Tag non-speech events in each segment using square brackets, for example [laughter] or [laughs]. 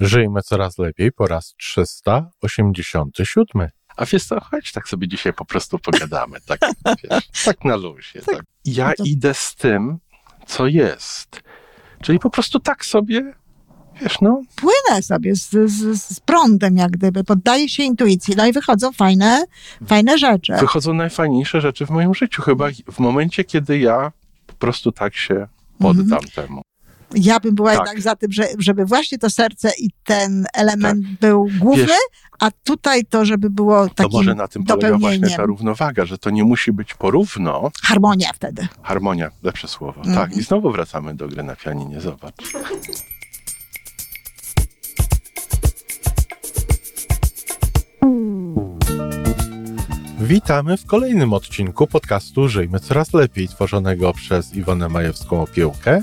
Żyjmy coraz lepiej po raz 387. A wiesz co, chodź tak sobie dzisiaj po prostu pogadamy, [laughs] tak, wiesz, tak na luzie. Tak. Ja to- idę z tym, co jest. Czyli po prostu tak sobie, wiesz, no, Płynę sobie z, z, z prądem, jak gdyby, poddaję się intuicji, no i wychodzą fajne, fajne rzeczy. wychodzą najfajniejsze rzeczy w moim życiu. Chyba w momencie, kiedy ja po prostu tak się poddam temu. Ja bym była Tak. jednak za tym, że, żeby właśnie to serce i ten element był główny, Wiesz- a tutaj to, żeby było To takim może na tym polega właśnie ta równowaga, że to nie musi być porówno. Harmonia wtedy. Harmonia, lepsze słowo. Mhm. Tak, i znowu wracamy do gry na pianinie, zobacz. Witamy w kolejnym odcinku podcastu Żyjmy Coraz Lepiej, tworzonego przez Iwonę Majewską-Opiełkę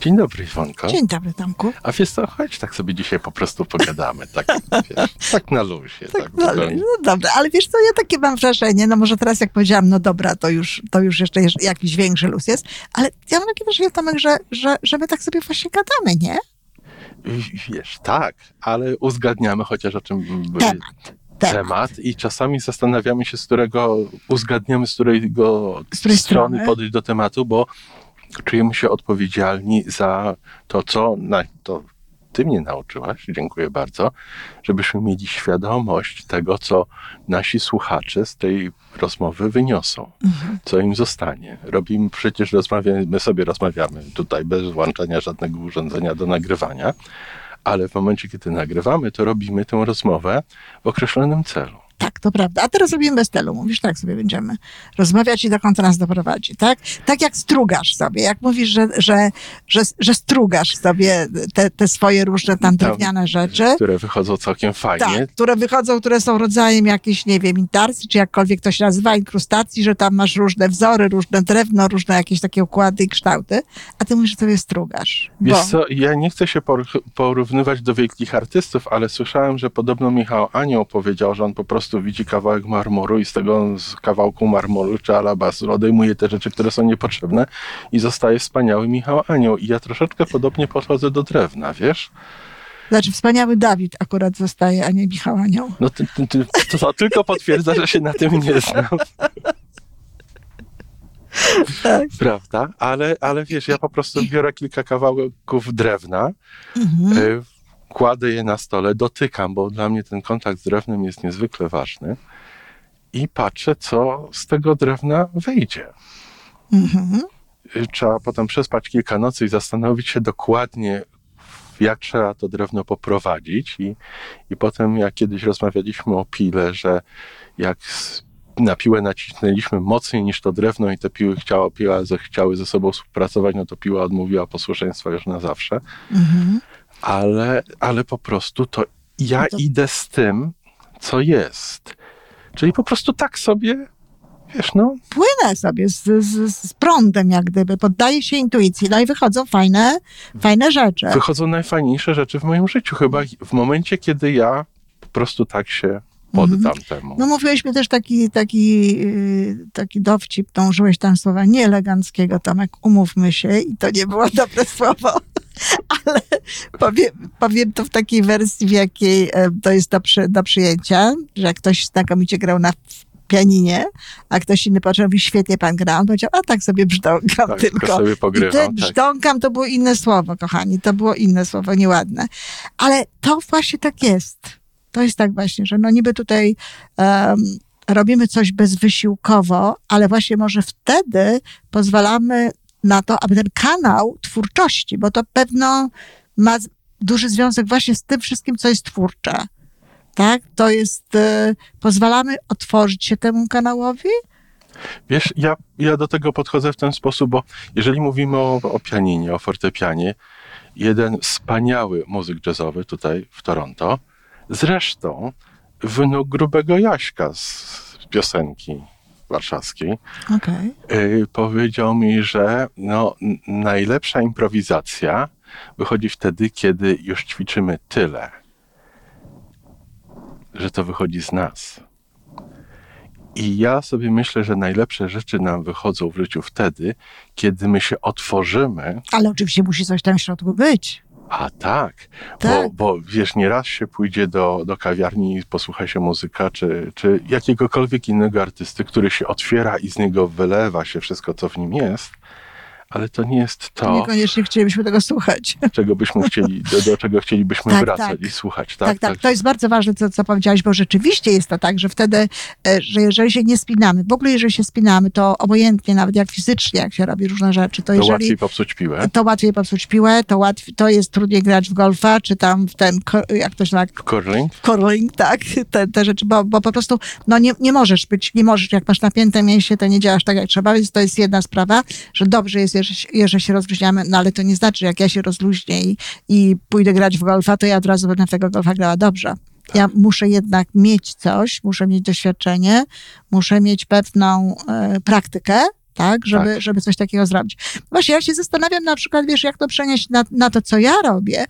Dzień dobry, Iwonko. Dzień dobry, Tomku. A wiesz co, chodź tak sobie dzisiaj po prostu pogadamy, [laughs] tak, wiesz, tak na luzie. Tak, No, zupełnie. no dobra, ale wiesz co, ja takie mam wrażenie, no może teraz jak powiedziałam, no dobra, to już, to już jeszcze jakiś większy luz jest, ale ja mam takie wrażenie, Tomek, że, że, że my tak sobie właśnie gadamy, nie? Wiesz, tak, ale uzgadniamy chociaż o czym Temat. Temat. temat i czasami zastanawiamy się, z którego uzgadniamy, z którego Z której strony strony? podejść do tematu, bo czujemy się odpowiedzialni za to, co na, to ty mnie nauczyłaś, dziękuję bardzo, żebyśmy mieli świadomość tego, co nasi słuchacze z tej rozmowy wyniosą, Mhm. co im zostanie. Robimy, przecież rozmawiamy, my sobie rozmawiamy tutaj bez włączania żadnego urządzenia do nagrywania, ale w momencie, kiedy nagrywamy, to robimy tę rozmowę w określonym celu. Tak, to prawda. A teraz robimy bez telu. Mówisz, tak sobie będziemy rozmawiać i dokąd to nas doprowadzi, tak? Tak jak strugasz sobie, jak mówisz, że, że, że, że strugasz sobie te, te swoje różne tam drewniane rzeczy. które wychodzą całkiem fajnie. Tak, które wychodzą, które są rodzajem jakiejś, nie wiem, intarsji, czy jakkolwiek to się nazywa, inkrustacji, że tam masz różne wzory, różne drewno, różne jakieś takie układy i kształty, a ty mówisz, że sobie strugasz. Wiesz Bo, co, ja nie chcę się por- porównywać do wielkich artystów, ale słyszałem, że podobno Michał Anioł powiedział, że on po prostu widzi kawałek marmuru i z tego z kawałku marmuru czy alabastru odejmuje te rzeczy, które są niepotrzebne i zostaje wspaniały Michał Anioł. I ja troszeczkę podobnie podchodzę do drewna, wiesz? znaczy wspaniały Dawid akurat zostaje, a nie Michał Anioł. No ty, ty, ty, to, to tylko potwierdza, że się na tym nie znam. Tak. Prawda? Ale, ale wiesz, ja po prostu biorę kilka kawałków drewna, Mhm. Kładę je na stole, dotykam, bo dla mnie ten kontakt z drewnem jest niezwykle ważny i patrzę, co z tego drewna wyjdzie. Mhm. Trzeba potem przespać kilka nocy i zastanowić się dokładnie, jak trzeba to drewno poprowadzić. I, i potem, jak kiedyś rozmawialiśmy o pile, że jak na piłę nacisnęliśmy mocniej niż to drewno i te piły chciała, piła ze- chciały ze sobą współpracować, no to piła odmówiła posłuszeństwa już na zawsze. Mhm. Ale, ale po prostu to ja No to- idę z tym, co jest. Czyli po prostu tak sobie, wiesz, no, Płynę sobie z, z, z prądem, jak gdyby, poddaję się intuicji, no i wychodzą fajne, fajne rzeczy. wychodzą najfajniejsze rzeczy w moim życiu. Chyba w momencie, kiedy ja po prostu tak się poddam temu. No mówiłeś mi też taki, taki, yy, taki dowcip, to użyłeś tam słowa nieeleganckiego, Tomek, umówmy się i to nie było [laughs] dobre słowo, [laughs] ale powiem, powiem to w takiej wersji, w jakiej e, to jest do, przy, do przyjęcia, że ktoś znakomicie grał na pianinie, a ktoś inny powiedział, mówi, świetnie pan gra, on powiedział, a tak sobie brzdąkam tak, tylko. sobie I te pogrywam. Tak. brzdąkam to było inne słowo, kochani. To było inne słowo, nieładne. Ale to właśnie tak jest. To jest tak właśnie, że no niby tutaj em, robimy coś bezwysiłkowo, ale właśnie może wtedy pozwalamy na to, aby ten kanał twórczości, bo to pewno ma duży związek właśnie z tym wszystkim, co jest twórcze. Tak? To jest, e, pozwalamy otworzyć się temu kanałowi, Wiesz, ja, ja do tego podchodzę w ten sposób, bo jeżeli mówimy o, o pianinie, o fortepianie, jeden wspaniały muzyk jazzowy tutaj w Toronto, zresztą wnuk grubego Jaśka z piosenki warszawskiej. Okej. Y, powiedział mi, że no, najlepsza improwizacja wychodzi wtedy, kiedy już ćwiczymy tyle, że to wychodzi z nas. I ja sobie myślę, że najlepsze rzeczy nam wychodzą w życiu wtedy, kiedy my się otworzymy. Ale oczywiście musi coś tam w środku być. A tak, Tak. Bo, bo wiesz, nieraz się pójdzie do, do kawiarni i posłucha się muzyka, czy, czy jakiegokolwiek innego artysty, który się otwiera i z niego wylewa się wszystko, co w nim jest, ale to nie jest to, Niekoniecznie chcielibyśmy tego słuchać. [laughs] czego byśmy chcieli, do, do czego chcielibyśmy Tak, wracać tak. i słuchać. Tak, Tak, tak, To jest bardzo ważne, co, co powiedziałaś, bo rzeczywiście jest to tak, że wtedy, e, że jeżeli się nie spinamy, w ogóle jeżeli się spinamy, to obojętnie, nawet jak fizycznie, jak się robi różne rzeczy, to To jeżeli... łatwiej popsuć piłę. To łatwiej popsuć piłę, to, łatwiej, to jest trudniej grać w golfa, czy tam w ten, jak to się nazywa, curling? curling, tak, te, te rzeczy, bo, bo po prostu no nie, nie możesz być, nie możesz, jak masz napięte mięśnie, to nie działasz tak jak trzeba, więc to jest jedna sprawa, że dobrze jest, jeżeli, się- rozluźniamy, no ale to nie znaczy, że jak ja się rozluźnię i, i pójdę grać w golfa, to ja od razu będę w tego golfa grała dobrze. Ja muszę jednak mieć coś, muszę mieć doświadczenie, muszę mieć pewną e, praktykę, tak, żeby, Tak. żeby coś takiego zrobić. Właśnie ja się zastanawiam na przykład, wiesz, jak to przenieść na, na to, co ja robię,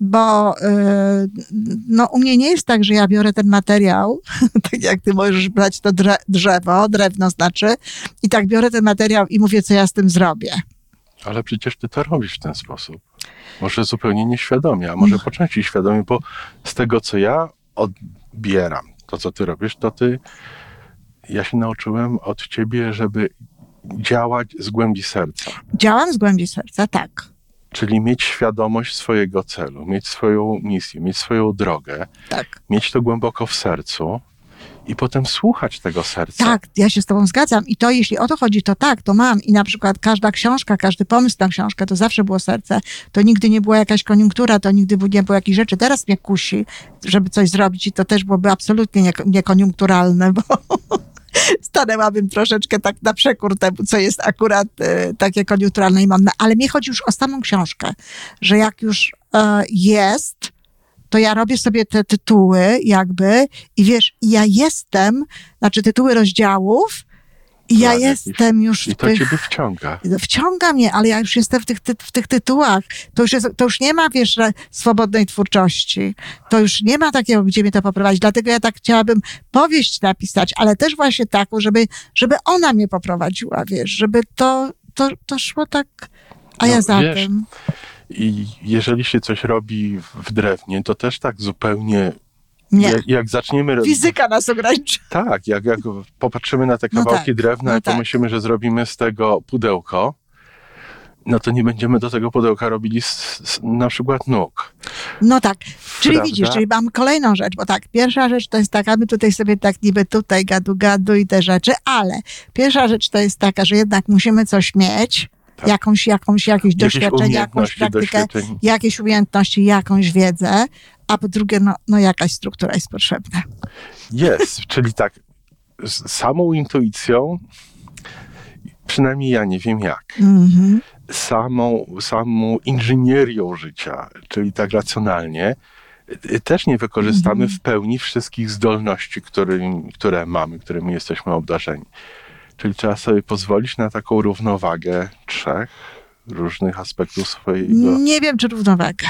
bo y, no, u mnie nie jest tak, że ja biorę ten materiał, [laughs] tak jak ty możesz brać to drzewo, drewno znaczy, i tak biorę ten materiał i mówię, co ja z tym zrobię. Ale przecież ty to robisz w ten sposób. Może zupełnie nieświadomie, a może po części świadomie, bo z tego, co ja odbieram, to co ty robisz, to ty, ja się nauczyłem od ciebie, żeby działać z głębi serca. Działam z głębi serca, tak. Czyli mieć świadomość swojego celu, mieć swoją misję, mieć swoją drogę, Tak. mieć to głęboko w sercu i potem słuchać tego serca. Tak, ja się z tobą zgadzam. I to, jeśli o to chodzi, to tak, to mam. I na przykład każda książka, każdy pomysł na książkę, to zawsze było serce. To nigdy nie była jakaś koniunktura, to nigdy nie było jakichś rzeczy. Teraz mnie kusi, żeby coś zrobić i to też byłoby absolutnie nie- niekoniunkturalne, bo [laughs] stanęłabym troszeczkę tak na przekór temu, co jest akurat e, takie koniunkturalne i modne. Ale mnie chodzi już o samą książkę, że jak już e, jest, to ja robię sobie te tytuły jakby i wiesz, ja jestem, znaczy tytuły rozdziałów ja jestem już I to tych... ciebie wciąga. Wciąga mnie, ale ja już jestem w tych, ty, w tych tytułach. To już, jest, to już nie ma, wiesz, swobodnej twórczości. To już nie ma takiego, gdzie mnie to poprowadzić. Dlatego ja tak chciałabym powieść napisać, ale też właśnie taką, żeby, żeby ona mnie poprowadziła, wiesz, żeby to, to, to szło tak, a No, ja za wiesz, tym. I jeżeli się coś robi w drewnie, to też tak zupełnie. Nie. Jak, jak zaczniemy. Fizyka nas ogranicza. Tak, jak, jak popatrzymy na te No kawałki tak, drewna no i tak. pomyślimy, że zrobimy z tego pudełko, no to nie będziemy do tego pudełka robili z, z, na przykład nóg. No tak, czyli Prawda? widzisz, czyli mam kolejną rzecz, bo tak, pierwsza rzecz to jest taka, my tutaj sobie tak niby tutaj gadu gadu i te rzeczy, ale pierwsza rzecz to jest taka, że jednak musimy coś mieć, Tak. jakąś, jakąś, jakieś doświadczenie, jakąś praktykę, jakieś umiejętności, jakąś wiedzę, a po drugie, no, no jakaś struktura jest potrzebna. Jest, czyli tak, z samą intuicją, przynajmniej ja nie wiem jak, Mhm. samą, samą inżynierią życia, czyli tak racjonalnie, też nie wykorzystamy Mhm. w pełni wszystkich zdolności, którym, które mamy, którymi jesteśmy obdarzeni. Czyli trzeba sobie pozwolić na taką równowagę trzech różnych aspektów swojego. Nie wiem, czy równowaga.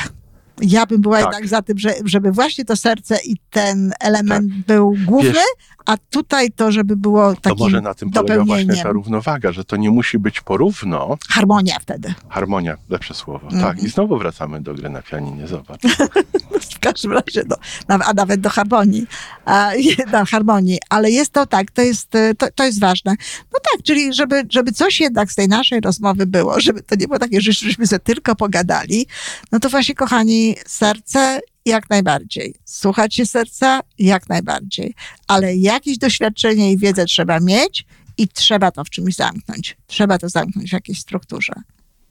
Ja bym była Tak. jednak za tym, że, żeby właśnie to serce i ten element był główny, Wiesz- a tutaj to, żeby było To takim może na tym polega właśnie ta równowaga, że to nie musi być porówno, Harmonia wtedy. harmonia, lepsze słowo. Mhm. Tak, i znowu wracamy do gry na pianinie, zobacz. [laughs] W każdym razie, naw- a nawet do harmonii. A, [laughs] do harmonii. Ale jest to tak, to jest, e, to, to jest ważne. No tak, czyli żeby, żeby coś jednak z tej naszej rozmowy było, [laughs] żeby to nie było takie, że żeśmy sobie tylko pogadali, no to właśnie, kochani, serce jak najbardziej. Słuchać się serca jak najbardziej. Ale jakieś doświadczenie i wiedzę trzeba mieć i trzeba to w czymś zamknąć. Trzeba to zamknąć w jakiejś strukturze.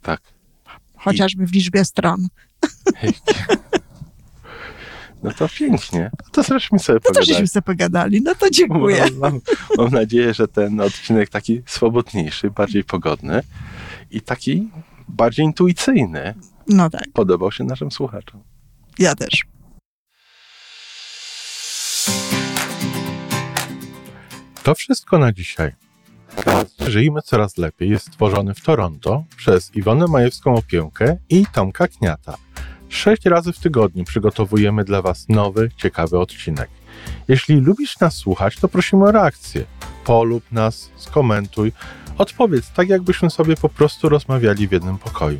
Tak. Chociażby w liczbie stron. [laughs] No to pięknie. To zresztą sobie No to pogadać. żeśmy sobie pogadali. No to dziękuję. Mam, mam, mam nadzieję, że ten odcinek taki swobodniejszy, bardziej pogodny i taki bardziej intuicyjny No tak, podobał się naszym słuchaczom. Ja też. To wszystko na dzisiaj. Żyjmy coraz lepiej jest stworzony w Toronto przez Iwonę Majewską Opiełkę i Tomka Kniata. Sześć razy w tygodniu przygotowujemy dla Was nowy, ciekawy odcinek. Jeśli lubisz nas słuchać, to prosimy o reakcję. Polub nas, skomentuj, odpowiedz tak, jakbyśmy sobie po prostu rozmawiali w jednym pokoju.